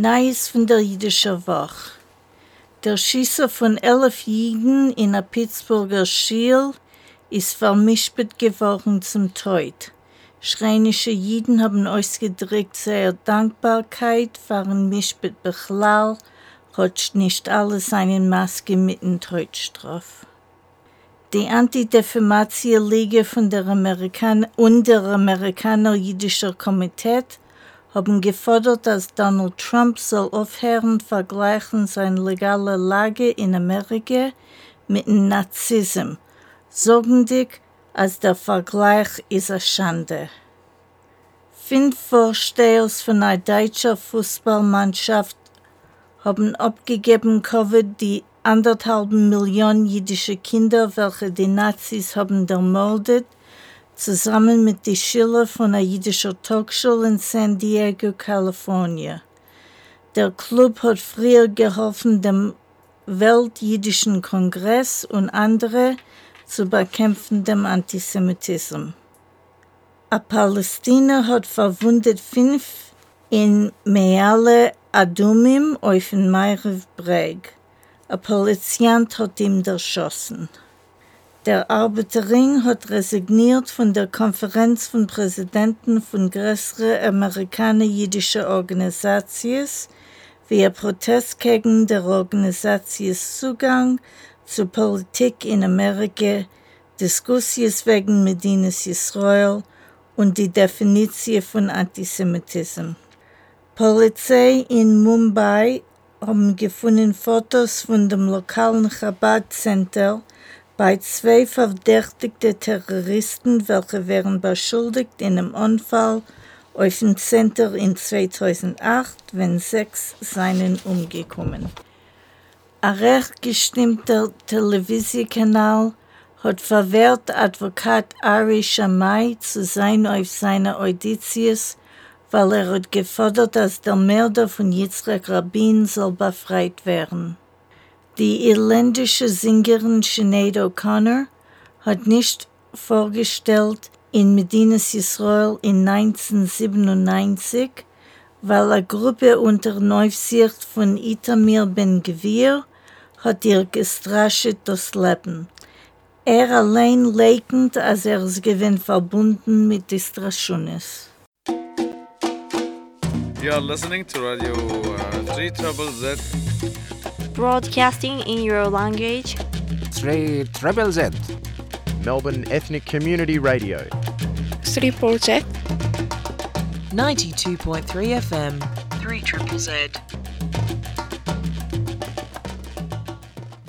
Neues von der jüdischen Woche. Der Schießer von elf Jiden in der Pittsburgher Schiel ist vermischt geworden zum Tod. Schreinische Jiden haben ausgedrückt seine Dankbarkeit, waren Mischbet Bechlal, rutscht nicht alle seine Maske mit dem Todstraf. Die Antidefamatie-Liga von der Amerikaner und der Amerikaner-Jüdischer Komitee haben gefordert, dass Donald Trump soll aufhören vergleichen seine legale Lage in Amerika mit dem Nazismus, sorgendig, als der Vergleich ist eine Schande. Fünf Vorsteher von einer deutschen Fußballmannschaft haben abgegeben Covid die anderthalb Millionen jüdische Kinder, welche die Nazis haben ermordet, zusammen mit den Schülern von einer jüdischen Talkschule in San Diego, Kalifornien. Der Club hat früher geholfen, dem Weltjüdischen Kongress und andere zu bekämpfen dem Antisemitismus. A Palästina hat verwundet fünf in Meale Adumim auf den Meirev Breg. A Poliziant hat ihm erschossen. Der Arbeiterring hat resigniert von der Konferenz von Präsidenten von größeren amerikaner-jüdischen Organisationen wie ein Protest gegen der Organisations Zugang zur Politik in Amerika, Diskussions wegen Medinas Israel und die Definition von Antisemitismus. Polizei in Mumbai haben gefunden Fotos von dem lokalen Chabad Center bei zwei verdächtigten Terroristen, welche wären beschuldigt in einem Unfall auf dem Center in 2008, wenn sechs seien umgekommen. Ein recht gestimmter Televisionkanal hat verwehrt Advokat Ari Shamai zu sein auf seine Auditions, weil er hat gefordert, dass der Mörder von Yitzhak Rabin soll befreit werden. Die irländische Sängerin Sinead O'Connor hat nicht vorgestellt in Medinas Israel in 1997, weil eine Gruppe unter Neufsicht von Itamir Ben Gvir hat ihr gestrascht das Leben. Er allein leikend, als er es gewinnt verbunden mit Distraschunes. You are listening to Radio uh, 3 Trouble Z. Broadcasting in your language. 3 Treble Z. Melbourne Ethnic Community Radio. 3 Project. 92.3 FM. 3 Triple Z.